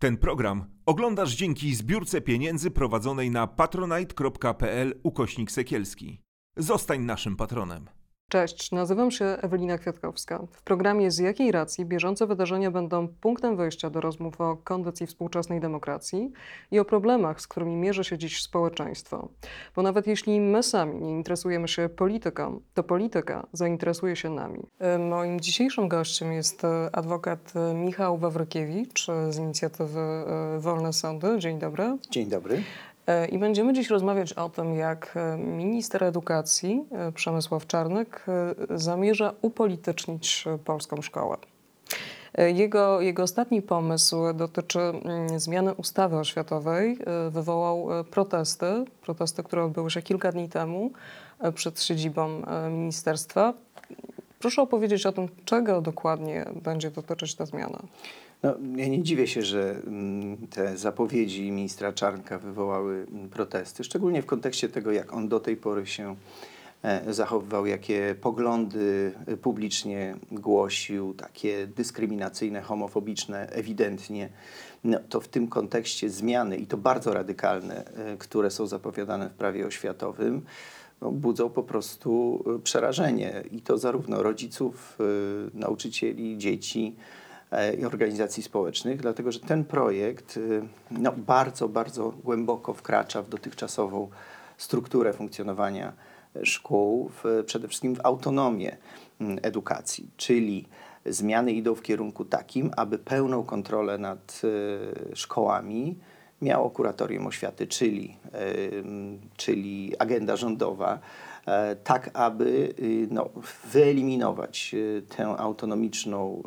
Ten program oglądasz dzięki zbiórce pieniędzy prowadzonej na patronite.pl ukośnik sekielski. Zostań naszym patronem. Cześć, nazywam się Ewelina Kwiatkowska. W programie Z jakiej racji bieżące wydarzenia będą punktem wyjścia do rozmów o kondycji współczesnej demokracji i o problemach, z którymi mierzy się dziś społeczeństwo. Bo nawet jeśli my sami nie interesujemy się polityką, to polityka zainteresuje się nami. E, Moim dzisiejszym gościem jest e, adwokat e, Michał Wawrykiewicz z inicjatywy e, Wolne Sądy. Dzień dobry. Dzień dobry. E, I będziemy dziś rozmawiać o tym, jak e, minister edukacji e, Przemysław Czarnek zamierza upolitycznić polską szkołę. Jego, jego ostatni pomysł dotyczy mm, zmiany ustawy oświatowej. Wywołał protesty, protesty, które odbyły się kilka dni temu przed siedzibą ministerstwa. Proszę opowiedzieć o tym, czego dokładnie będzie dotyczyć ta zmiana. No, ja nie dziwię się, że mm, te zapowiedzi ministra Czarnka wywołały mm, protesty, szczególnie w kontekście tego, jak on do tej pory się e, zachowywał, jakie poglądy e, publicznie głosił, takie dyskryminacyjne, homofobiczne, ewidentnie. No, to w tym kontekście zmiany, i to bardzo radykalne, e, które są zapowiadane w prawie oświatowym, no, budzą po prostu przerażenie. I to zarówno rodziców, nauczycieli, dzieci, i organizacji społecznych, dlatego że ten projekt y, no, bardzo, bardzo głęboko wkracza w dotychczasową strukturę funkcjonowania e, szkół, w, przede wszystkim w autonomię mm, edukacji, czyli zmiany idą w kierunku takim, aby pełną kontrolę nad y, szkołami miało kuratorium oświaty, czyli, y, czyli agenda rządowa, e, tak aby y, no, wyeliminować y, tę autonomiczną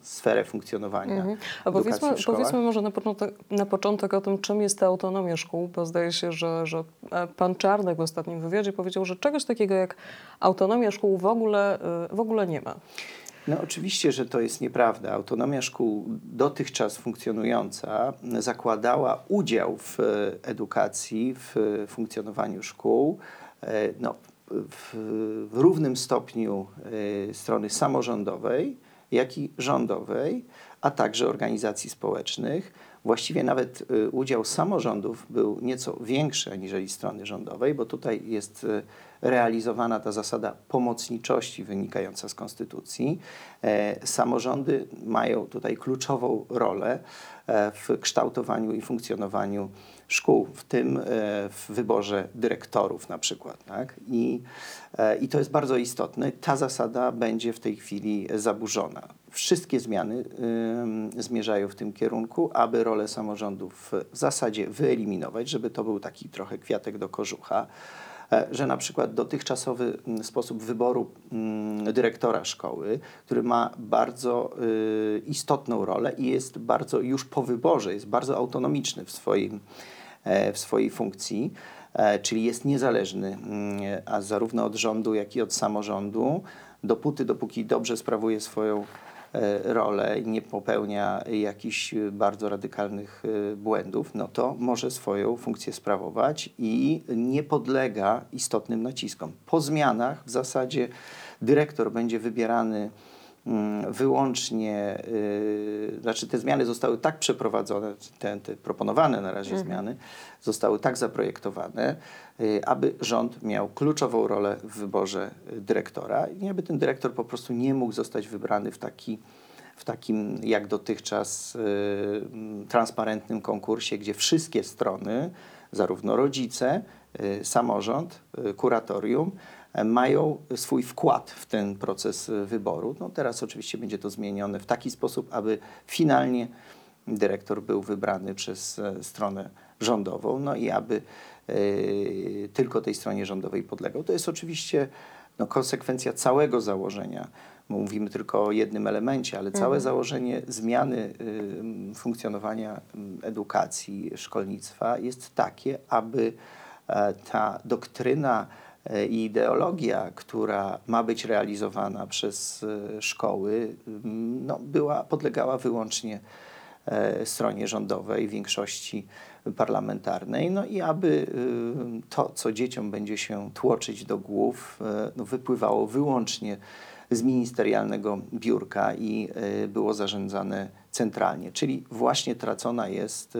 y, sferę funkcjonowania. Mhm. A powiedzmy, powiedzmy może na początek, na początek o tym, czym jest ta autonomia szkół, bo zdaje się, że, że e, pan Czarnek w ostatnim wywiadzie powiedział, że czegoś takiego jak autonomia szkół w ogóle, e, w ogóle nie ma. No oczywiście, że to jest nieprawda. Autonomia szkół dotychczas funkcjonująca zakładała udział w e, edukacji, w e, funkcjonowaniu szkół e, no, w, w równym stopniu e, strony samorządowej, jak i rządowej, a także organizacji społecznych. Właściwie nawet e, udział samorządów był nieco większy aniżeli strony rządowej, bo tutaj jest e, realizowana ta zasada pomocniczości wynikająca z konstytucji. E, Samorządy mają tutaj kluczową rolę e, w kształtowaniu i funkcjonowaniu szkół, w tym e, w wyborze dyrektorów na przykład. Tak? I, e, I to jest bardzo istotne. Ta zasada będzie w tej chwili zaburzona. Wszystkie zmiany ym, zmierzają w tym kierunku, aby rolę samorządów w zasadzie wyeliminować, żeby to był taki trochę kwiatek do kożucha że na przykład dotychczasowy mm, sposób wyboru mm, dyrektora szkoły, który ma bardzo y, istotną rolę i jest bardzo już po wyborze, jest bardzo autonomiczny w swoim, e, w swojej funkcji, e, czyli jest niezależny, mm, a zarówno od rządu, jak i od samorządu, dopóty, dopóki dobrze sprawuje swoją e, rolę i nie popełnia jakichś e, bardzo radykalnych e, błędów, no to może swoją funkcję sprawować i nie podlega istotnym naciskom. Po zmianach w zasadzie dyrektor będzie wybierany wyłącznie, y, znaczy te zmiany zostały tak przeprowadzone, te, te proponowane na razie zmiany zostały tak zaprojektowane, y, aby rząd miał kluczową rolę w wyborze y, dyrektora i aby ten dyrektor po prostu nie mógł zostać wybrany w taki w takim jak dotychczas mm, transparentnym konkursie, gdzie wszystkie strony, zarówno rodzice, samorząd, kuratorium, mają swój wkład w ten proces y, wyboru. No teraz oczywiście będzie to zmienione w taki sposób, aby finalnie dyrektor był wybrany przez e, stronę rządową, no i aby y, tylko tej stronie rządowej podlegał. To jest oczywiście no, konsekwencja całego założenia. Mówimy tylko o jednym elemencie, ale całe założenie zmiany y, funkcjonowania y, edukacji, szkolnictwa jest takie, aby e, ta doktryna e, i ideologia, która ma być realizowana przez e, szkoły, no, była, podlegała wyłącznie e, stronie rządowej, większości parlamentarnej, no i aby to, co dzieciom będzie się tłoczyć do głów, e, no, wypływało wyłącznie z ministerialnego biurka i było zarządzane centralnie. Czyli właśnie tracona jest,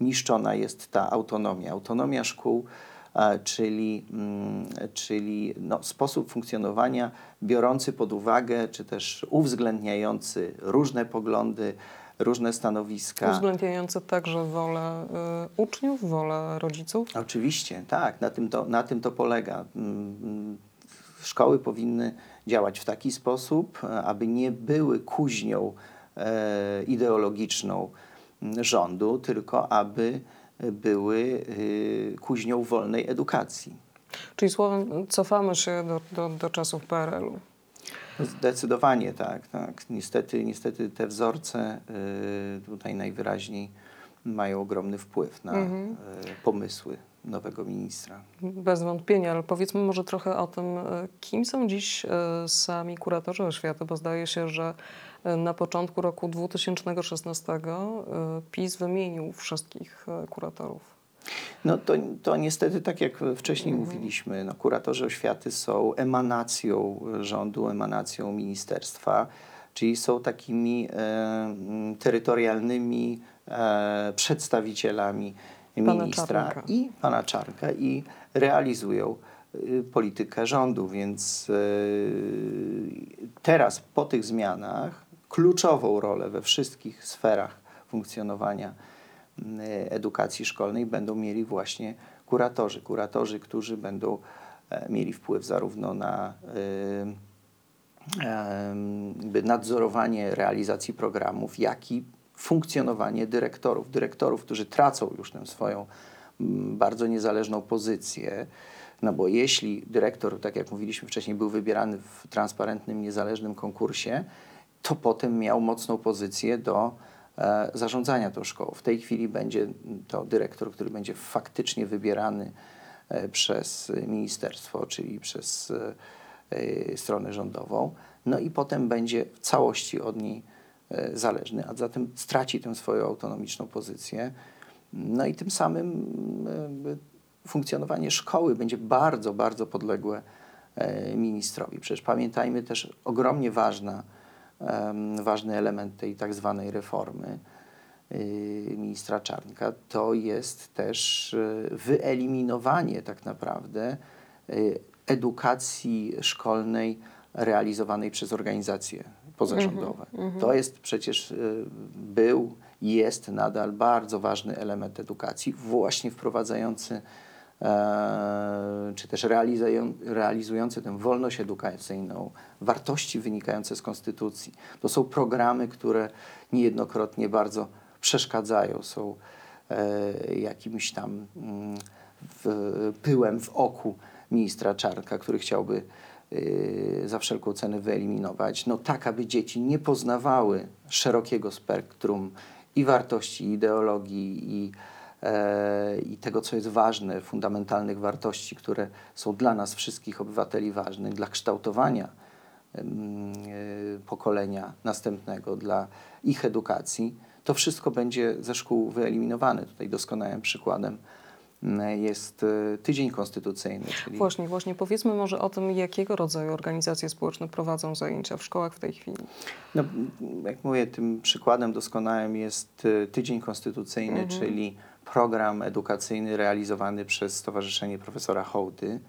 niszczona jest ta autonomia. Autonomia szkół, czyli, mm, czyli no, sposób funkcjonowania biorący pod uwagę, czy też uwzględniający różne poglądy, różne stanowiska. Uwzględniające także wolę y, uczniów, wolę rodziców. Oczywiście, tak, na tym to, na tym to polega. Mm, Szkoły powinny działać w taki sposób, aby nie były kuźnią e, ideologiczną mm, rządu, tylko aby były y, kuźnią wolnej edukacji. Czyli słowem, cofamy się do, do, do czasów PRL-u. Zdecydowanie tak, tak. Niestety, niestety te wzorce y, tutaj najwyraźniej mają ogromny wpływ na Mhm. y, pomysły nowego ministra. Bez wątpienia, ale powiedzmy może trochę o tym, y, kim są dziś y, sami kuratorzy oświaty, bo zdaje się, że y, na początku roku 2016 y, PiS wymienił wszystkich kuratorów. No to, to niestety, tak jak wcześniej Mhm. mówiliśmy, no, kuratorzy oświaty są emanacją rządu, emanacją ministerstwa, czyli są takimi e, terytorialnymi e, przedstawicielami Pana ministra Czarnka. i pana Czarnka i realizują y, politykę rządu, więc y, teraz po tych zmianach kluczową rolę we wszystkich sferach funkcjonowania y, edukacji szkolnej będą mieli właśnie kuratorzy. Kuratorzy, którzy będą e, mieli wpływ zarówno na jakby nadzorowanie realizacji programów, jak i funkcjonowanie dyrektorów. Dyrektorów, którzy tracą już tę swoją mm, bardzo niezależną pozycję. No bo jeśli dyrektor, tak jak mówiliśmy wcześniej, był wybierany w transparentnym, niezależnym konkursie, to potem miał mocną pozycję do e, zarządzania tą szkołą. W tej chwili będzie to dyrektor, który będzie faktycznie wybierany e, przez ministerstwo, czyli przez e, e, stronę rządową, no i potem będzie w całości od niej zależny, a zatem straci tę swoją autonomiczną pozycję. No i tym samym e, funkcjonowanie szkoły będzie bardzo, bardzo podległe e, ministrowi. Przecież pamiętajmy też ogromnie ważna, ważny element tej tak zwanej reformy ministra Czarnka to jest też wyeliminowanie tak naprawdę edukacji szkolnej realizowanej przez organizacje pozarządowe. To jest przecież y, był i jest nadal bardzo ważny element edukacji, właśnie wprowadzający e, czy też realizują, realizujący tę wolność edukacyjną, wartości wynikające z konstytucji. To są programy, które niejednokrotnie bardzo przeszkadzają, są e, jakimś tam mm, pyłem w oku ministra Czarnka, który chciałby za wszelką cenę wyeliminować, no tak, aby dzieci nie poznawały szerokiego spektrum i wartości, i ideologii, i, e, i tego, co jest ważne, fundamentalnych wartości, które są dla nas wszystkich obywateli ważne, dla kształtowania e, pokolenia następnego, dla ich edukacji, to wszystko będzie ze szkół wyeliminowane. Tutaj doskonałym przykładem jest e, Tydzień Konstytucyjny, czyli Właśnie, właśnie powiedzmy może o tym, jakiego rodzaju organizacje społeczne prowadzą zajęcia w szkołach w tej chwili. No, jak mówię, tym przykładem doskonałym jest e, Tydzień Konstytucyjny, czyli program edukacyjny realizowany przez Stowarzyszenie Profesora Hołdy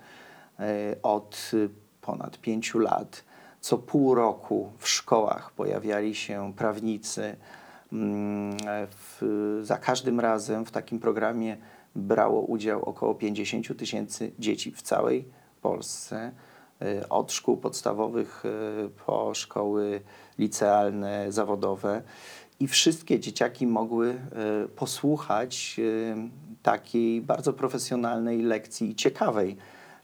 e, od e, ponad pięciu lat. Co pół roku w szkołach pojawiali się prawnicy. Mm, e, W, za każdym razem w takim programie brało udział około 50 tysięcy dzieci w całej Polsce y, od szkół podstawowych y, po szkoły licealne, zawodowe. I wszystkie dzieciaki mogły y, posłuchać takiej bardzo profesjonalnej lekcji ciekawej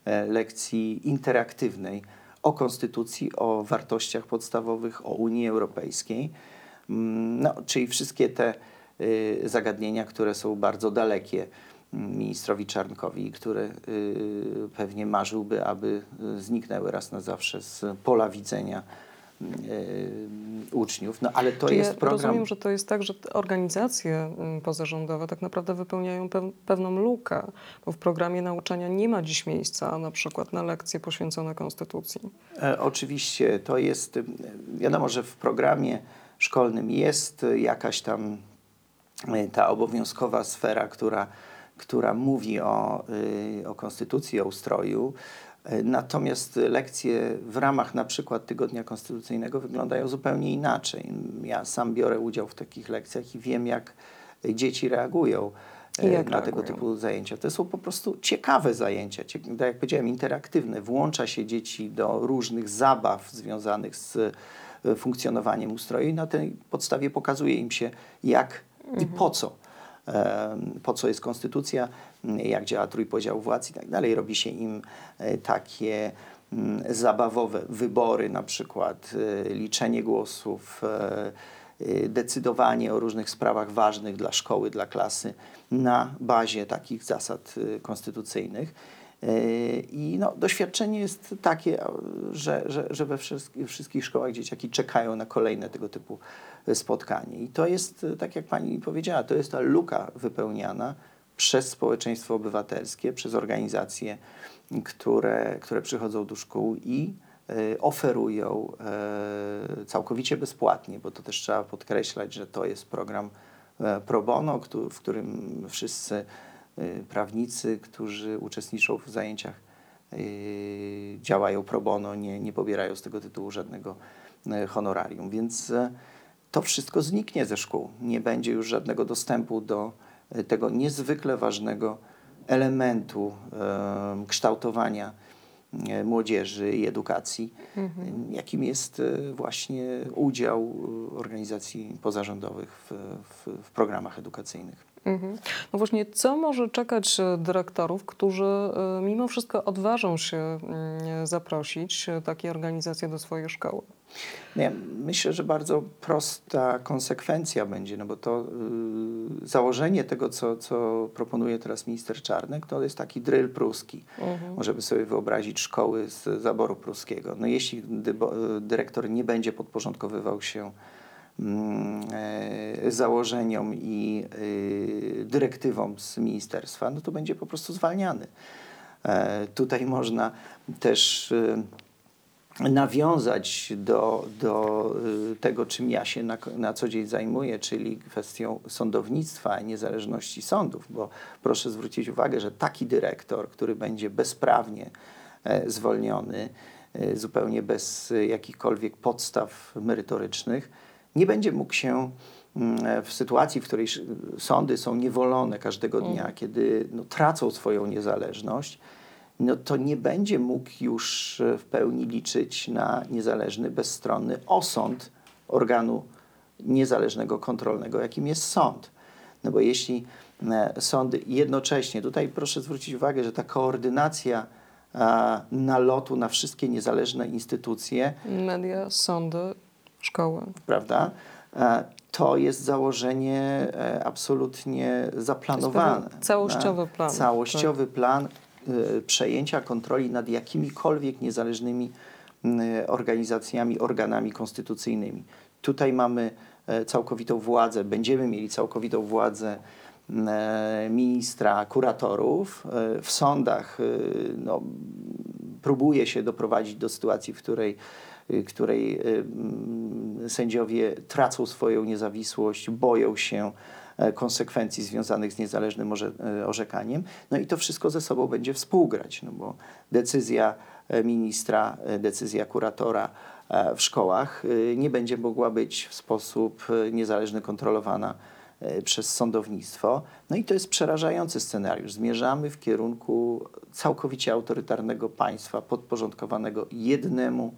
e, lekcji interaktywnej o konstytucji, o wartościach podstawowych, o Unii Europejskiej. Mm, No, czyli wszystkie te zagadnienia, które są bardzo dalekie ministrowi Czarnkowi, które y, pewnie marzyłby, aby y, zniknęły raz na zawsze z pola widzenia uczniów. No ale to Czy jest ja program... Rozumiem, że to jest tak, że organizacje y, pozarządowe tak naprawdę wypełniają pew pewną lukę, bo w programie nauczania nie ma dziś miejsca na przykład na lekcje poświęcone konstytucji. E, oczywiście to jest, wiadomo, że w programie szkolnym jest jakaś tam ta obowiązkowa sfera, która, która mówi o, y, o konstytucji, o ustroju. E, Natomiast lekcje w ramach na przykład Tygodnia Konstytucyjnego wyglądają zupełnie inaczej. Ja sam biorę udział w takich lekcjach i wiem, jak dzieci reagują jak na tego reagują? typu zajęcia. To są po prostu ciekawe zajęcia, tak jak powiedziałem, interaktywne. Włącza się dzieci do różnych zabaw związanych z funkcjonowaniem ustroju i na tej podstawie pokazuje im się, jak i po co. Po co jest konstytucja, jak działa trójpodział władz i tak dalej. Robi się im e, takie mm, zabawowe wybory, na przykład e, liczenie głosów, e, decydowanie o różnych sprawach ważnych dla szkoły, dla klasy na bazie takich zasad konstytucyjnych. Y, I no, doświadczenie jest takie, że, że, że we wszystkich, szkołach dzieciaki czekają na kolejne tego typu spotkanie. I to jest, tak jak pani powiedziała, to jest ta luka wypełniana przez społeczeństwo obywatelskie, przez organizacje, które, które przychodzą do szkół i y, oferują e, całkowicie bezpłatnie, bo to też trzeba podkreślać, że to jest program e, pro bono, w którym wszyscy prawnicy, którzy uczestniczą w zajęciach, y, działają pro bono, nie, nie pobierają z tego tytułu żadnego e, honorarium. Więc e, to wszystko zniknie ze szkół. Nie będzie już żadnego dostępu do e, tego niezwykle ważnego elementu em, kształtowania e, młodzieży i edukacji, Mhm. jakim jest e, właśnie udział e, organizacji pozarządowych w, w, w programach edukacyjnych. Mhm. No właśnie, co może czekać e, dyrektorów, którzy e, mimo wszystko odważą się mm, zaprosić e, takie organizacje do swojej szkoły? Ja myślę, że bardzo prosta konsekwencja będzie, no bo to y, założenie tego, co, co proponuje teraz minister Czarnek, to jest taki drill pruski. Mhm. Możemy sobie wyobrazić szkoły z zaboru pruskiego. No jeśli dybo- dyrektor nie będzie podporządkowywał się e, założeniom i y, dyrektywom z ministerstwa, no to będzie po prostu zwalniany. E, Tutaj można też y, nawiązać do, do y, tego, czym ja się na, na co dzień zajmuję, czyli kwestią sądownictwa i niezależności sądów, bo proszę zwrócić uwagę, że taki dyrektor, który będzie bezprawnie e, zwolniony, e, zupełnie bez e, jakichkolwiek podstaw merytorycznych, nie będzie mógł się mm, w sytuacji, w której sądy są niewolone każdego dnia, kiedy no, tracą swoją niezależność, no to nie będzie mógł już e, w pełni liczyć na niezależny, bezstronny osąd organu niezależnego, kontrolnego, jakim jest sąd. No bo jeśli e, sądy jednocześnie, tutaj proszę zwrócić uwagę, że ta koordynacja nalotu na wszystkie niezależne instytucje, Media, sądy, szkoły. prawda, e, to jest założenie absolutnie zaplanowane. całościowy plan, Całościowy plan e, przejęcia kontroli nad jakimikolwiek niezależnymi m, organizacjami, organami konstytucyjnymi. Tutaj mamy e, całkowitą władzę, będziemy mieli całkowitą władzę m, e, ministra, kuratorów. E, W sądach no, próbuje się doprowadzić do sytuacji, w której, y, której y, mm, sędziowie tracą swoją niezawisłość, boją się konsekwencji związanych z niezależnym e, orzekaniem. No i to wszystko ze sobą będzie współgrać, no bo decyzja e, ministra, e, decyzja kuratora e, w szkołach nie będzie mogła być w sposób e, niezależny kontrolowana e, przez sądownictwo. No i to jest przerażający scenariusz. Zmierzamy w kierunku całkowicie autorytarnego państwa podporządkowanego jednemu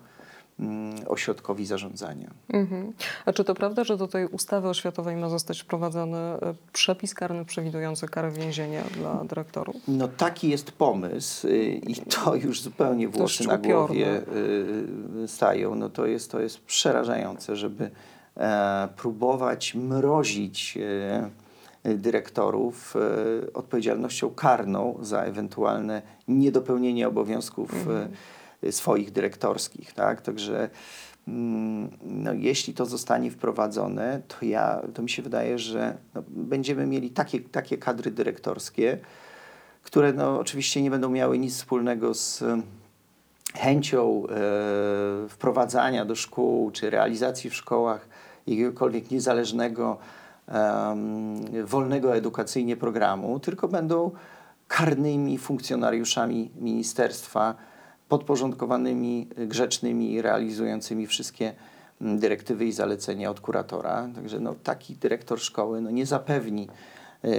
ośrodkowi zarządzania. Mhm. A czy to prawda, że do tej ustawy oświatowej ma zostać wprowadzony e, przepis karny przewidujący karę więzienia dla dyrektorów? No taki jest pomysł y, i to już zupełnie włosy na głowie y, stają. No to jest, to jest przerażające, żeby e, próbować mrozić e, dyrektorów odpowiedzialnością karną za ewentualne niedopełnienie obowiązków y, swoich dyrektorskich. Tak? Także mm, no, jeśli to zostanie wprowadzone, to ja, to mi się wydaje, że no, będziemy mieli takie, takie kadry dyrektorskie, które no, oczywiście nie będą miały nic wspólnego z chęcią e, wprowadzania do szkół czy realizacji w szkołach jakiegokolwiek niezależnego, em, wolnego edukacyjnie programu, tylko będą karnymi funkcjonariuszami ministerstwa, podporządkowanymi, grzecznymi i realizującymi wszystkie mm, dyrektywy i zalecenia od kuratora. Także no, taki dyrektor szkoły no, nie zapewni e,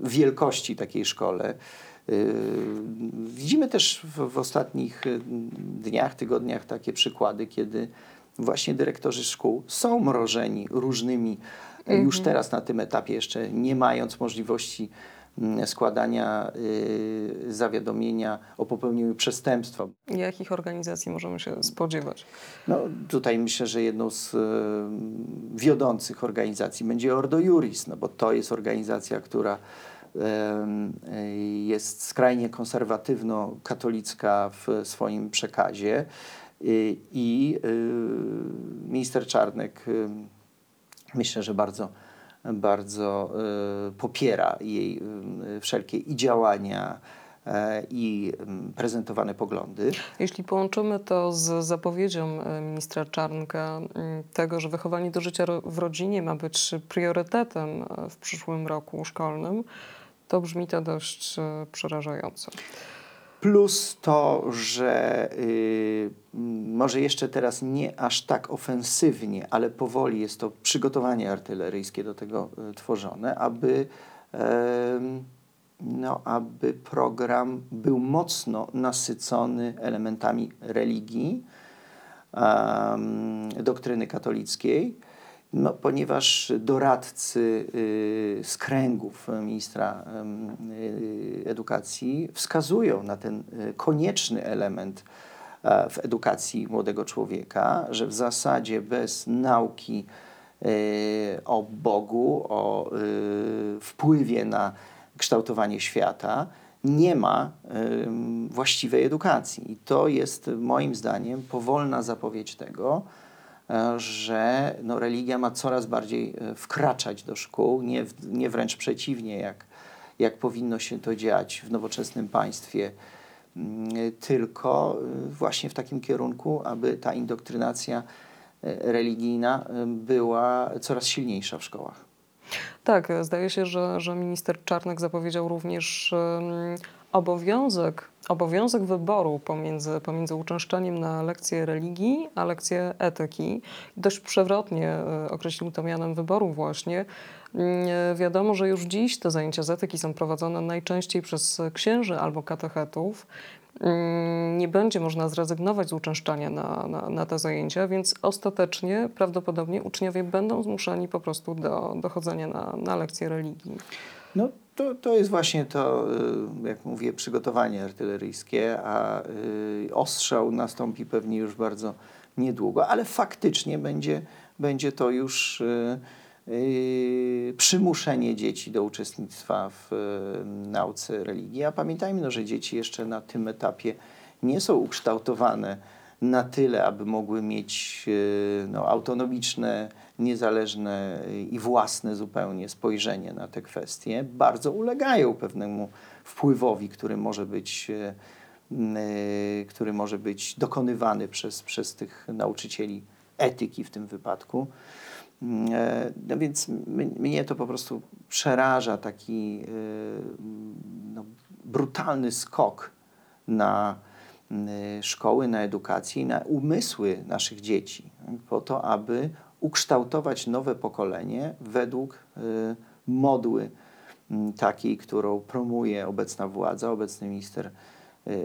wielkości takiej szkole. Y, Widzimy też w, w ostatnich y, dniach, tygodniach takie przykłady, kiedy właśnie dyrektorzy szkół są mrożeni różnymi, y, już teraz na tym etapie jeszcze nie mając możliwości mm, składania y, zawiadomienia o popełnieniu przestępstwa. Jakich organizacji możemy się spodziewać? No, tutaj myślę, że jedną z e, wiodących organizacji będzie Ordo Juris, no bo to jest organizacja, która jest skrajnie konserwatywno-katolicka w swoim przekazie i, i y, minister Czarnek y, myślę, że bardzo, bardzo y, popiera jej y, wszelkie i działania, e, i mm, prezentowane poglądy. Jeśli połączymy to z zapowiedzią e, ministra Czarnka tego, że wychowanie do życia w rodzinie ma być priorytetem w przyszłym roku szkolnym, to brzmi to dość przerażająco. Plus to, że y, może jeszcze teraz nie aż tak ofensywnie, ale powoli jest to przygotowanie artyleryjskie do tego y, tworzone, aby, em, no, aby program był mocno nasycony elementami religii, doktryny katolickiej. No, ponieważ doradcy y, z kręgów ministra y, edukacji wskazują na ten y, konieczny element e, w edukacji młodego człowieka, że w zasadzie bez nauki o Bogu, o wpływie na kształtowanie świata, nie ma właściwej edukacji. I to jest moim zdaniem powolna zapowiedź tego, że no, religia ma coraz bardziej e, wkraczać do szkół, nie, nie wręcz przeciwnie, jak, jak powinno się to dziać w nowoczesnym państwie, mm, tylko e, właśnie w takim kierunku, aby ta indoktrynacja e, religijna e, była coraz silniejsza w szkołach. Tak, e, zdaje się, że, że minister Czarnek zapowiedział również obowiązek, obowiązek wyboru pomiędzy, pomiędzy uczęszczaniem na lekcje religii a lekcje etyki. Dość przewrotnie e, określił to mianem wyboru właśnie. Mm, e, Wiadomo, że już dziś te zajęcia z etyki są prowadzone najczęściej przez księży albo katechetów. Mm, Nie będzie można zrezygnować z uczęszczania na, na, na te zajęcia, więc ostatecznie prawdopodobnie uczniowie będą zmuszeni po prostu do, do chodzenia na, na lekcje religii. No to, to jest właśnie to, y, jak mówię, przygotowanie artyleryjskie, a y, ostrzał nastąpi pewnie już bardzo niedługo, ale faktycznie będzie, będzie to już y, przymuszenie dzieci do uczestnictwa w nauce religii. A pamiętajmy, no, że dzieci jeszcze na tym etapie nie są ukształtowane na tyle, aby mogły mieć no, autonomiczne, niezależne i własne zupełnie spojrzenie na te kwestie, bardzo ulegają pewnemu wpływowi, który może być, y, y, który może być dokonywany przez, przez tych nauczycieli etyki w tym wypadku. E, No więc mnie to po prostu przeraża taki no, brutalny skok na szkoły, na edukację i na umysły naszych dzieci, po to, aby ukształtować nowe pokolenie według y, modły takiej, którą promuje obecna władza, obecny minister y,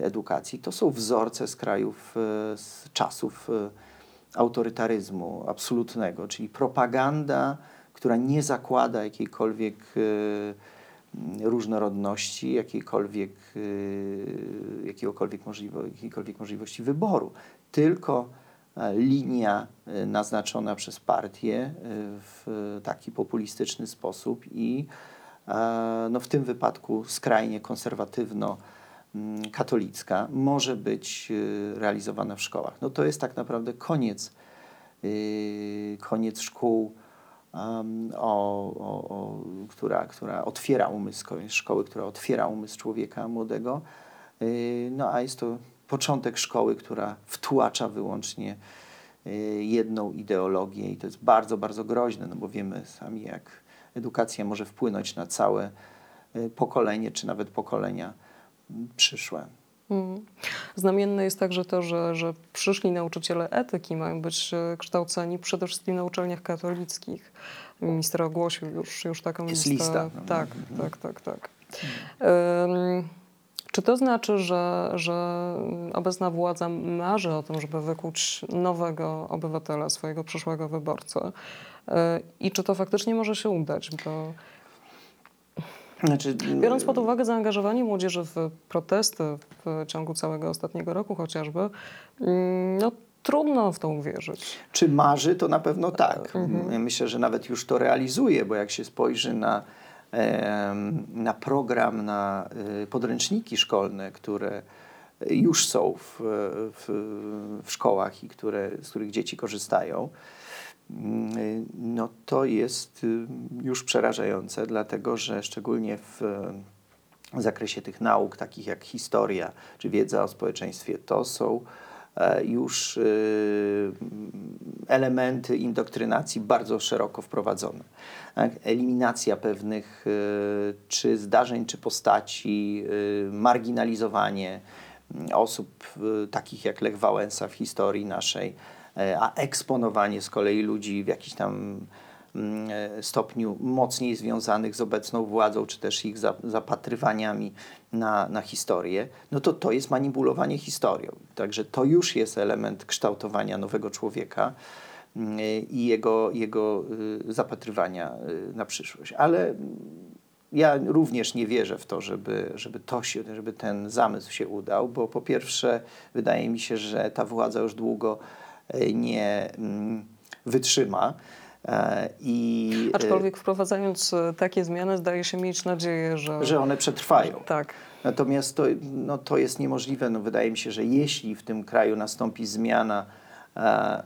edukacji. To są wzorce z krajów, y, z czasów autorytaryzmu absolutnego, czyli propaganda, która nie zakłada jakiejkolwiek różnorodności, jakiejkolwiek, jakiegokolwiek, jakiejkolwiek możliwości wyboru, tylko linia y, naznaczona przez partię y, w taki populistyczny sposób i e, no, w tym wypadku skrajnie konserwatywno mm, może być realizowana w szkołach. No to jest tak naprawdę koniec, koniec szkół, um, o, o, o, która, która otwiera umysł, szkoły, która otwiera umysł człowieka młodego. No a jest to początek szkoły, która wtłacza wyłącznie y, jedną ideologię i to jest bardzo, bardzo groźne, no bo wiemy sami, jak edukacja może wpłynąć na całe y, pokolenie, czy nawet pokolenia mm, przyszłe. Mm. Znamienne jest także to, że, że przyszli nauczyciele etyki mają być e, kształceni przede wszystkim na uczelniach katolickich. Minister ogłosił już, już taką Jest listę. lista. No. Tak, tak, tak, tak. Ym, czy to znaczy, że, że obecna władza marzy o tym, żeby wykuć nowego obywatela, swojego przyszłego wyborcę? I czy to faktycznie może się udać? Bo Znaczy, biorąc pod uwagę zaangażowanie młodzieży w protesty w ciągu całego ostatniego roku chociażby, mm, no trudno w to uwierzyć. Czy marzy? To na pewno tak. Mhm. Myślę, że nawet już to realizuje, bo jak się spojrzy na, na program, na y, podręczniki szkolne, które już są w, w, w szkołach i które, z których dzieci korzystają, mm, no to jest y, już przerażające, dlatego że szczególnie w w zakresie tych nauk, takich jak historia czy wiedza o społeczeństwie, to są już y, elementy indoktrynacji bardzo szeroko wprowadzone. Tak? Eliminacja pewnych y, czy zdarzeń, czy postaci, marginalizowanie mm, osób takich jak Lech Wałęsa w historii naszej, e, a eksponowanie z kolei ludzi w jakiś tam e, stopniu mocniej związanych z obecną władzą, czy też ich za- zapatrywaniami na, na historię, no to to jest manipulowanie historią. Także to już jest element kształtowania nowego człowieka mm, i jego, jego y, zapatrywania y, na przyszłość. Ale mm, ja również nie wierzę w to, żeby, żeby, to się, żeby ten zamysł się udał, bo po pierwsze wydaje mi się, że ta władza już długo e, nie mm, wytrzyma. E, I e, Aczkolwiek wprowadzając e, takie zmiany zdaje się mieć nadzieję, że... że one przetrwają. Tak. Natomiast to, no, to jest niemożliwe. No, wydaje mi się, że jeśli w tym kraju nastąpi zmiana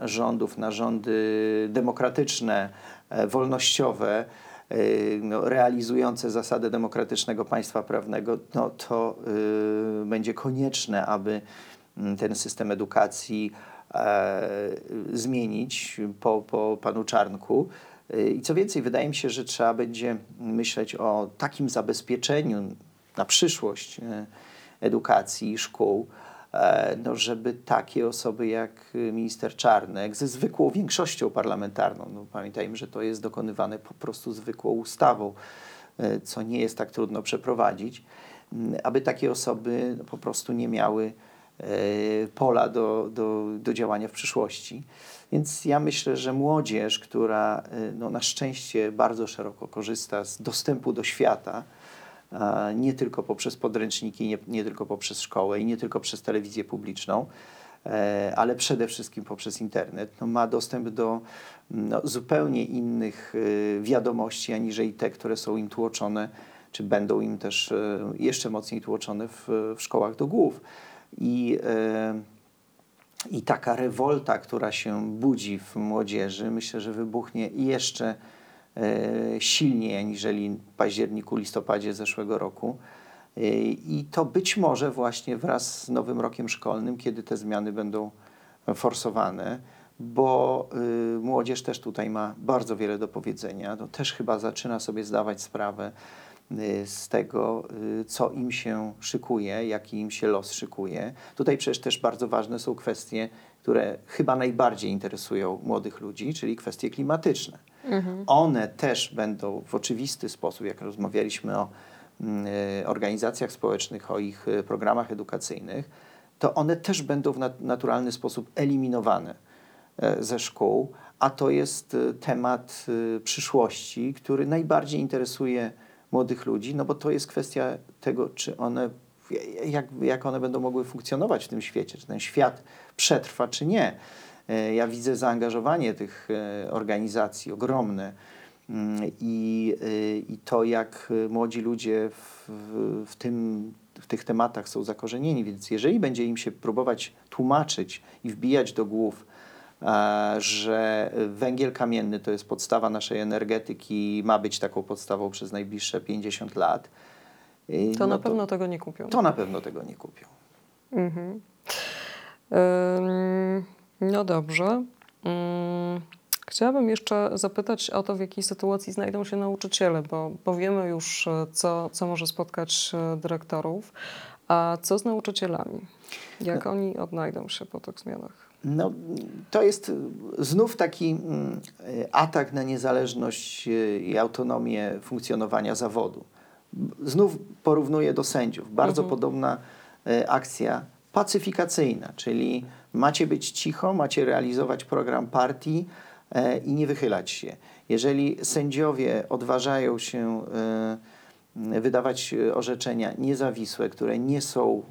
rządów na rządy demokratyczne, wolnościowe, no, realizujące zasady demokratycznego państwa prawnego, no, to y, będzie konieczne, aby mm, ten system edukacji zmienić po, po panu Czarnku. Y, I co więcej, wydaje mi się, że trzeba będzie myśleć o takim zabezpieczeniu na przyszłość e, edukacji i szkół, e, no, żeby takie osoby jak e, minister Czarnek ze zwykłą większością parlamentarną, no, pamiętajmy, że to jest dokonywane po prostu zwykłą ustawą, e, co nie jest tak trudno przeprowadzić, aby takie osoby po prostu nie miały e, pola do, do, do działania w przyszłości. Więc ja myślę, że młodzież, która e, no, na szczęście bardzo szeroko korzysta z dostępu do świata, nie tylko poprzez podręczniki, nie, nie tylko poprzez szkołę i nie tylko przez telewizję publiczną, e, ale przede wszystkim poprzez internet, no, ma dostęp do no, zupełnie innych e, wiadomości, aniżeli te, które są im tłoczone, czy będą im też e, jeszcze mocniej tłoczone w, w szkołach do głów. I, e, I taka rewolta, która się budzi w młodzieży, myślę, że wybuchnie jeszcze e, silniej aniżeli w październiku, listopadzie zeszłego roku. E, I to być może właśnie wraz z nowym rokiem szkolnym, kiedy te zmiany będą forsowane, bo y, młodzież też tutaj ma bardzo wiele do powiedzenia. No, też chyba zaczyna sobie zdawać sprawę z tego, y, co im się szykuje, jaki im się los szykuje. Tutaj przecież też bardzo ważne są kwestie, które chyba najbardziej interesują młodych ludzi, czyli kwestie klimatyczne. One też będą w oczywisty sposób, jak rozmawialiśmy o mm, y, organizacjach społecznych, o ich y, programach edukacyjnych, to one też będą w nat- naturalny sposób eliminowane e, ze szkół, a to jest y, temat y, przyszłości, który najbardziej interesuje młodych ludzi, no bo to jest kwestia tego, czy one, jak, jak one będą mogły funkcjonować w tym świecie, czy ten świat przetrwa, czy nie. E, Ja widzę zaangażowanie tych e, organizacji ogromne mm, i, y, i to, jak młodzi ludzie w, w, tym w tych tematach są zakorzenieni, więc jeżeli będzie im się próbować tłumaczyć i wbijać do głów, e, że węgiel kamienny to jest podstawa naszej energetyki i ma być taką podstawą przez najbliższe 50 lat, y, To no na pewno tego nie kupią. to na pewno tego nie kupią. Mhm. Ym, No dobrze. Ym, Chciałabym jeszcze zapytać o to, w jakiej sytuacji znajdą się nauczyciele, bo, bo wiemy już, e, co, co może spotkać e, dyrektorów. A co z nauczycielami? Jak oni odnajdą się po tych zmianach? No, to jest znów taki mm, atak na niezależność y, i autonomię funkcjonowania zawodu. Znów porównuję do sędziów. Bardzo Mhm. podobna y, akcja pacyfikacyjna, czyli macie być cicho, macie realizować program partii e, i nie wychylać się. Jeżeli sędziowie odważają się y, wydawać y, orzeczenia niezawisłe, które nie są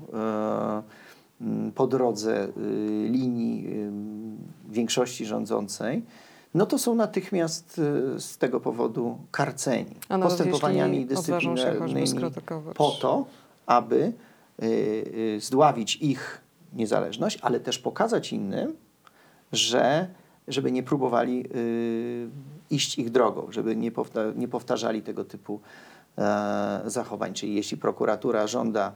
po drodze y, linii y, większości rządzącej, no to są natychmiast y, z tego powodu karceni A postępowaniami dyscyplinarnymi po to, aby zdławić ich niezależność, ale też pokazać innym, że żeby nie próbowali iść ich drogą, żeby nie, powta- nie powtarzali tego typu e, zachowań. Czyli jeśli prokuratura żąda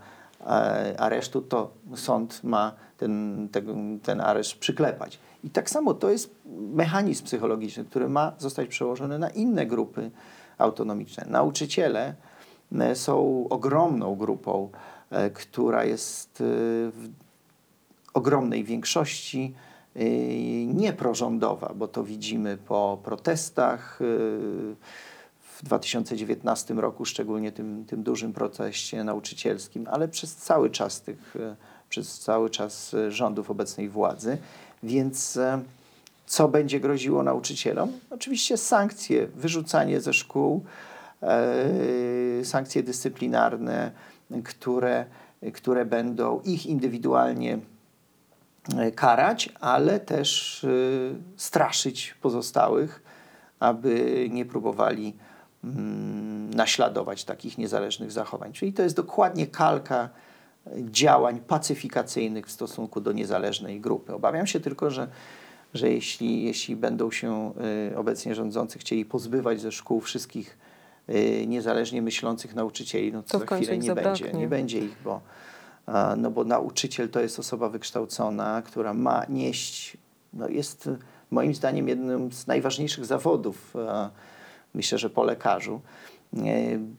aresztu, to sąd ma ten, tego, ten areszt przyklepać. I tak samo to jest mechanizm psychologiczny, który ma zostać przełożony na inne grupy autonomiczne. Nauczyciele e, są ogromną grupą, e, która jest e, w ogromnej większości nieprorządowa, bo to widzimy po protestach w 2019 roku, szczególnie tym, tym dużym proteście nauczycielskim, ale przez cały czas tych, y, przez cały czas y, rządów obecnej władzy. Więc e, co będzie groziło nauczycielom? Oczywiście sankcje, wyrzucanie ze szkół, e, sankcje dyscyplinarne, które, które będą ich indywidualnie e, karać, ale też straszyć pozostałych, aby nie próbowali naśladować takich niezależnych zachowań. Czyli to jest dokładnie kalka działań pacyfikacyjnych w stosunku do niezależnej grupy. Obawiam się tylko, że, że jeśli, jeśli będą się y, obecnie rządzący chcieli pozbywać ze szkół wszystkich y, niezależnie myślących nauczycieli, no to, To za chwilę nie będzie, zabraknie. nie będzie ich, bo no bo nauczyciel to jest osoba wykształcona, która ma nieść, no jest moim zdaniem jednym z najważniejszych zawodów, myślę, że po lekarzu,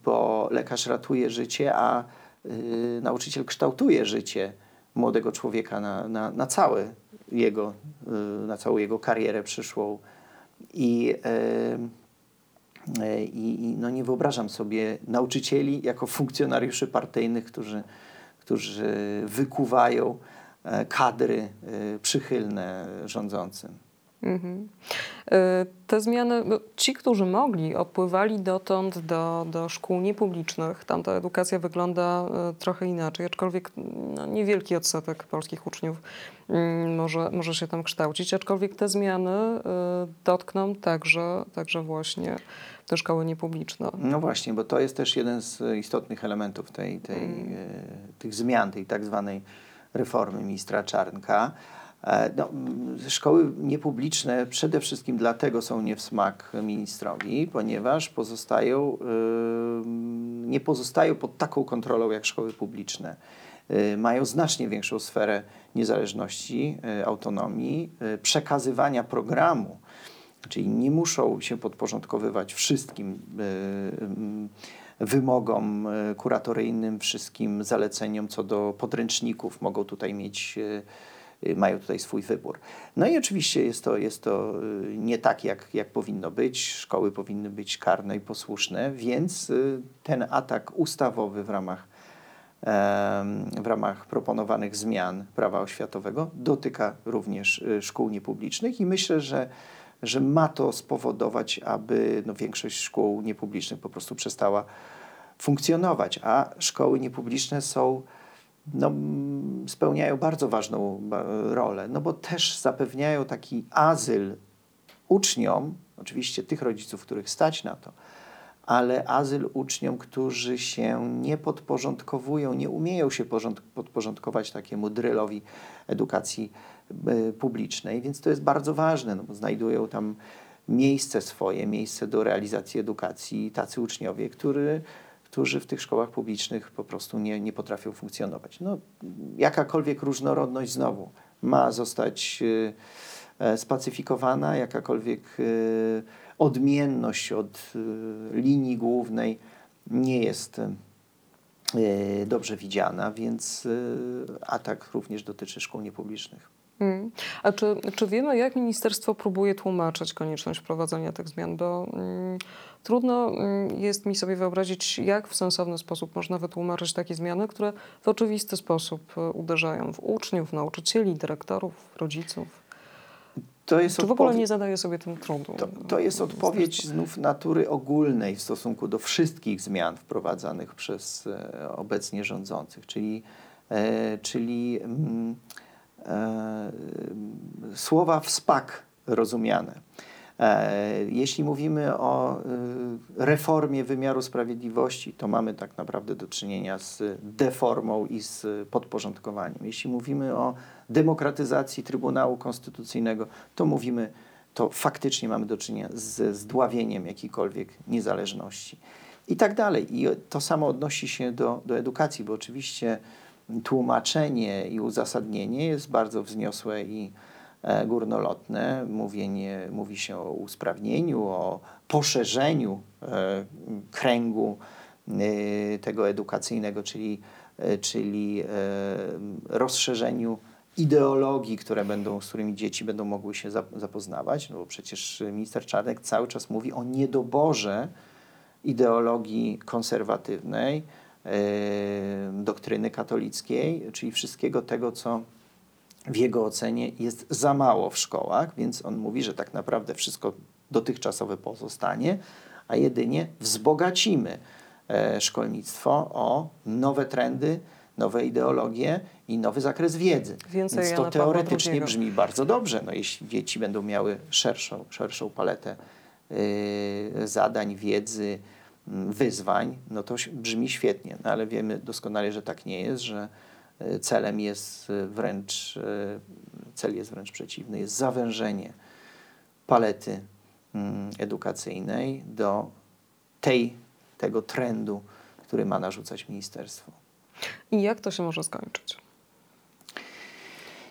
bo lekarz ratuje życie, a y, nauczyciel kształtuje życie młodego człowieka na, na, na, całe jego, y, na całą jego karierę przyszłą. I, e, i, i no nie wyobrażam sobie nauczycieli jako funkcjonariuszy partyjnych, którzy, którzy wykuwają e, kadry e, przychylne rządzącym. Mhm. E, Te zmiany, ci, którzy mogli, odpływali dotąd do, do szkół niepublicznych. Tam ta edukacja wygląda e, trochę inaczej, aczkolwiek no, niewielki odsetek polskich uczniów mm, może, może się tam kształcić, aczkolwiek te zmiany e, dotkną także, także właśnie te szkoły niepubliczne. No właśnie, bo to jest też jeden z istotnych elementów tej, tej, Mm. tych zmian, tej tak zwanej reformy ministra Czarnka. E, No, szkoły niepubliczne przede wszystkim dlatego są nie w smak ministrowi, ponieważ pozostają, nie pozostają pod taką kontrolą jak szkoły publiczne. Y, Mają znacznie większą sferę niezależności, y, autonomii, przekazywania programu Czyli nie muszą się podporządkowywać wszystkim wymogom kuratoryjnym, wszystkim zaleceniom co do podręczników. Mogą tutaj mieć, mają tutaj swój wybór. No i oczywiście jest to, jest to y, nie tak, jak, jak powinno być. Szkoły powinny być karne i posłuszne, więc y, ten atak ustawowy w ramach w ramach proponowanych zmian prawa oświatowego dotyka również y, szkół niepublicznych i myślę, że, że ma to spowodować, aby no, większość szkół niepublicznych po prostu przestała funkcjonować, a szkoły niepubliczne są, no, spełniają bardzo ważną ba- rolę, no bo też zapewniają taki azyl uczniom, oczywiście tych rodziców, których stać na to, ale azyl uczniom, którzy się nie podporządkowują, nie umieją się porząd- podporządkować takiemu drylowi edukacji e, publicznej, więc to jest bardzo ważne, no bo znajdują tam miejsce swoje, miejsce do realizacji edukacji tacy uczniowie, który, którzy w tych szkołach publicznych po prostu nie, nie potrafią funkcjonować. No, jakakolwiek różnorodność znowu ma zostać e, e, spacyfikowana, jakakolwiek e, odmienność od e, linii głównej nie jest dobrze widziana, więc atak również dotyczy szkół niepublicznych. Mm. A czy, czy wiemy, jak ministerstwo próbuje tłumaczyć konieczność wprowadzenia tych zmian? Bo mm, trudno mm, jest mi sobie wyobrazić, jak w sensowny sposób można wytłumaczyć takie zmiany, które w oczywisty sposób e, uderzają w uczniów, nauczycieli, dyrektorów, rodziców. To jest Czy w ogóle odpowiedź- nie zadaje sobie tym trudu? To, to jest odpowiedź ministerstwo? znów natury ogólnej w stosunku do wszystkich zmian wprowadzanych przez e, obecnie rządzących, czyli, e, czyli mm, e, słowa w spak rozumiane. E, Jeśli mówimy o e, reformie wymiaru sprawiedliwości, to mamy tak naprawdę do czynienia z deformą i z podporządkowaniem. Jeśli mówimy o demokratyzacji Trybunału Konstytucyjnego, to mówimy, to faktycznie mamy do czynienia ze zdławieniem jakiejkolwiek niezależności. I tak dalej. I to samo odnosi się do, do edukacji, bo oczywiście tłumaczenie i uzasadnienie jest bardzo wzniosłe i górnolotne. Mówienie, mówi się o usprawnieniu, o poszerzeniu e, kręgu e, tego edukacyjnego, czyli, e, czyli e, rozszerzeniu ideologii, które będą, z którymi dzieci będą mogły się zap- zapoznawać, no bo przecież minister Czarnek cały czas mówi o niedoborze ideologii konserwatywnej, e, doktryny katolickiej, czyli wszystkiego tego, co w jego ocenie jest za mało w szkołach, więc on mówi, że tak naprawdę wszystko dotychczasowe pozostanie, a jedynie wzbogacimy e, szkolnictwo o nowe trendy, nowe ideologie i nowy zakres wiedzy. Więcej Więc to Jana teoretycznie brzmi bardzo dobrze, no, jeśli dzieci będą miały szerszą, szerszą paletę y, zadań, wiedzy, wyzwań, no to brzmi świetnie, no, ale wiemy doskonale, że tak nie jest, że celem jest wręcz, y, cel jest wręcz przeciwny, jest zawężenie palety mm, edukacyjnej do tej, tego trendu, który ma narzucać ministerstwo. I jak to się może skończyć?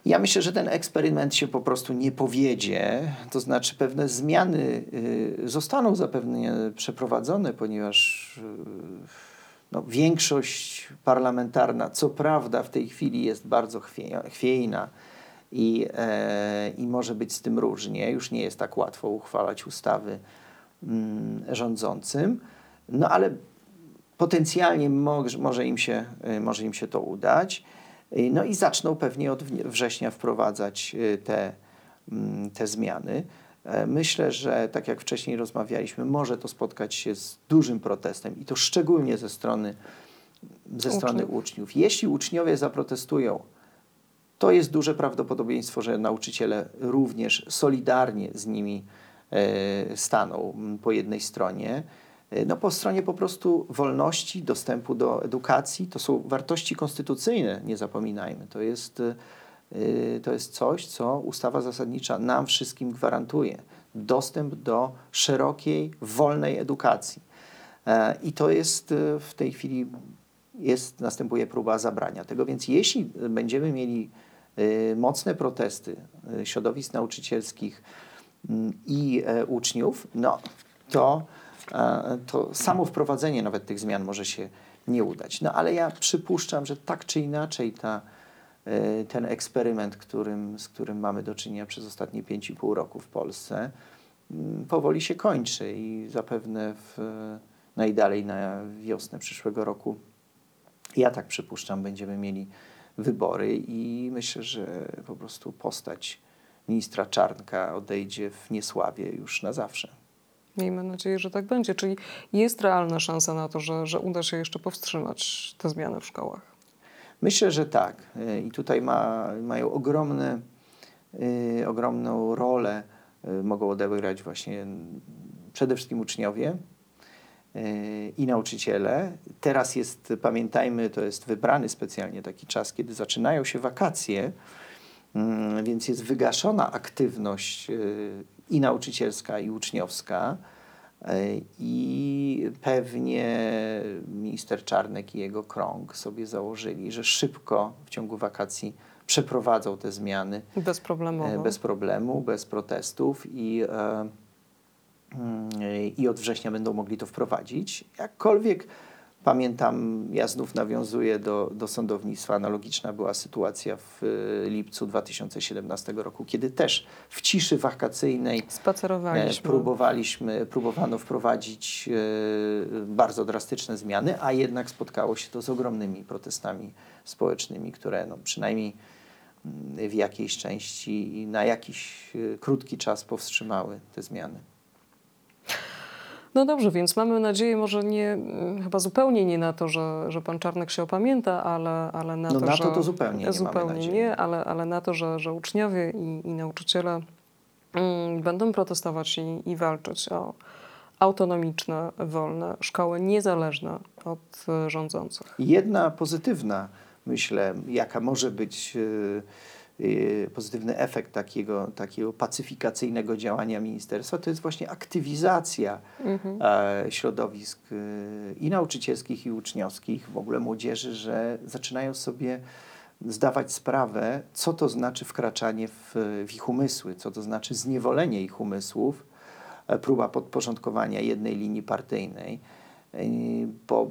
Ja myślę, że ten eksperyment się po prostu nie powiedzie, to znaczy pewne zmiany y, zostaną zapewne przeprowadzone, ponieważ y, no, większość parlamentarna, co prawda, w tej chwili jest bardzo chwie, chwiejna i, e, i może być z tym różnie. Już nie jest tak łatwo uchwalać ustawy mm, rządzącym, no ale potencjalnie może, może, im się, y, może im się to udać. Y, No i zaczną pewnie od września wprowadzać y, te, mm, te zmiany. E, Myślę, że tak jak wcześniej rozmawialiśmy, może to spotkać się z dużym protestem i to szczególnie ze strony, ze strony Uczniów. uczniów. Jeśli uczniowie zaprotestują, to jest duże prawdopodobieństwo, że nauczyciele również solidarnie z nimi e, staną mm, po jednej stronie. E, No po stronie po prostu wolności, dostępu do edukacji. To są wartości konstytucyjne, nie zapominajmy. To jest, to jest coś, co ustawa zasadnicza nam wszystkim gwarantuje. Dostęp do szerokiej, wolnej edukacji. E, I to jest e, w tej chwili jest, następuje próba zabrania tego. Więc jeśli będziemy mieli y, mocne protesty y, środowisk nauczycielskich mm, i e, uczniów, no to, e, to samo wprowadzenie nawet tych zmian może się nie udać. No ale ja przypuszczam, że tak czy inaczej ta, ten eksperyment, którym, z którym mamy do czynienia przez ostatnie 5,5 roku w Polsce, mm, powoli się kończy i zapewne w, najdalej na wiosnę przyszłego roku ja tak przypuszczam, będziemy mieli wybory i myślę, że po prostu postać ministra Czarnka odejdzie w niesławie już na zawsze. Miejmy nadzieję, że tak będzie. Czyli jest realna szansa na to, że, że uda się jeszcze powstrzymać te zmiany w szkołach. Myślę, że tak. Y, I tutaj ma, mają ogromne, y, ogromną rolę, y, mogą odegrać właśnie przede wszystkim uczniowie y, i nauczyciele. Teraz jest, pamiętajmy, to jest wybrany specjalnie taki czas, kiedy zaczynają się wakacje, mm, więc jest wygaszona aktywność i nauczycielska, i uczniowska. Y, I pewnie minister Czarnek i jego krąg sobie założyli, że szybko w ciągu wakacji przeprowadzą te zmiany Bezproblemowo. e, bez problemu, bez protestów i, e, mm, i od września będą mogli to wprowadzić. Jakkolwiek pamiętam, ja znów nawiązuję do, do sądownictwa, analogiczna była sytuacja w e, lipcu 2017 roku, kiedy też w ciszy wakacyjnej E, Spacerowaliśmy. Próbowaliśmy, próbowano wprowadzić e, bardzo drastyczne zmiany, a jednak spotkało się to z ogromnymi protestami społecznymi, które no, przynajmniej mm, w jakiejś części i na jakiś e, krótki czas powstrzymały te zmiany. No dobrze, więc mamy nadzieję, może nie, chyba zupełnie nie na to, że, że pan Czarnek się opamięta, ale, ale na No to, na że... to to zupełnie nie Zupełnie nie, ale, ale na to, że, że uczniowie i, i nauczyciele mm, będą protestować i, i walczyć o autonomiczne, wolne szkoły, niezależne od e, rządzących. Jedna pozytywna, myślę, jaka może być e, pozytywny efekt takiego, takiego pacyfikacyjnego działania ministerstwa, to jest właśnie aktywizacja Mhm. e, środowisk e, i nauczycielskich, i uczniowskich, w ogóle młodzieży, że zaczynają sobie zdawać sprawę, co to znaczy wkraczanie w, w ich umysły, co to znaczy zniewolenie ich umysłów, e, próba podporządkowania jednej linii partyjnej, e, bo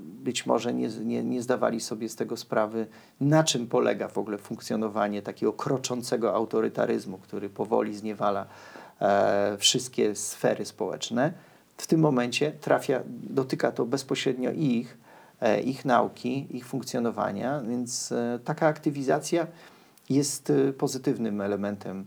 być może nie, nie, nie zdawali sobie z tego sprawy, na czym polega w ogóle funkcjonowanie takiego kroczącego autorytaryzmu, który powoli zniewala e, wszystkie sfery społeczne. W tym momencie trafia, dotyka to bezpośrednio ich, e, ich nauki, ich funkcjonowania, więc e, taka aktywizacja jest e, pozytywnym elementem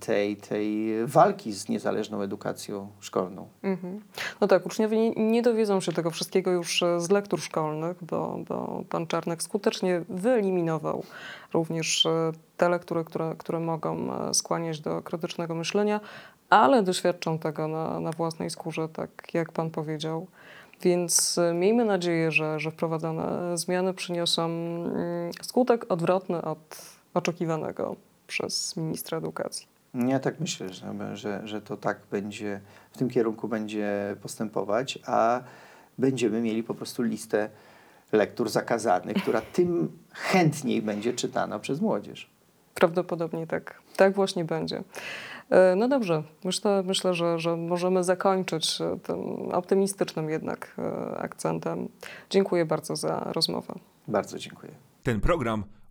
tej, tej walki z niezależną edukacją szkolną. Mhm. No tak, uczniowie nie, dowiedzą się tego wszystkiego już e, z lektur szkolnych, bo, bo pan Czarnek skutecznie wyeliminował również e, te lektury, które, które mogą e, skłaniać do krytycznego myślenia, ale doświadczą tego na, na własnej skórze, tak jak pan powiedział. Więc e, miejmy nadzieję, że, że wprowadzone zmiany przyniosą mm, skutek odwrotny od oczekiwanego przez ministra edukacji. Ja tak myślę, że, że, że to tak będzie, w tym kierunku będzie postępować, a będziemy mieli po prostu listę lektur zakazanych, która tym chętniej będzie czytana przez młodzież. Prawdopodobnie tak. Tak właśnie będzie. E, No dobrze, myślę, myślę że, że możemy zakończyć e, tym optymistycznym jednak e, akcentem. Dziękuję bardzo za rozmowę. Bardzo dziękuję. Ten program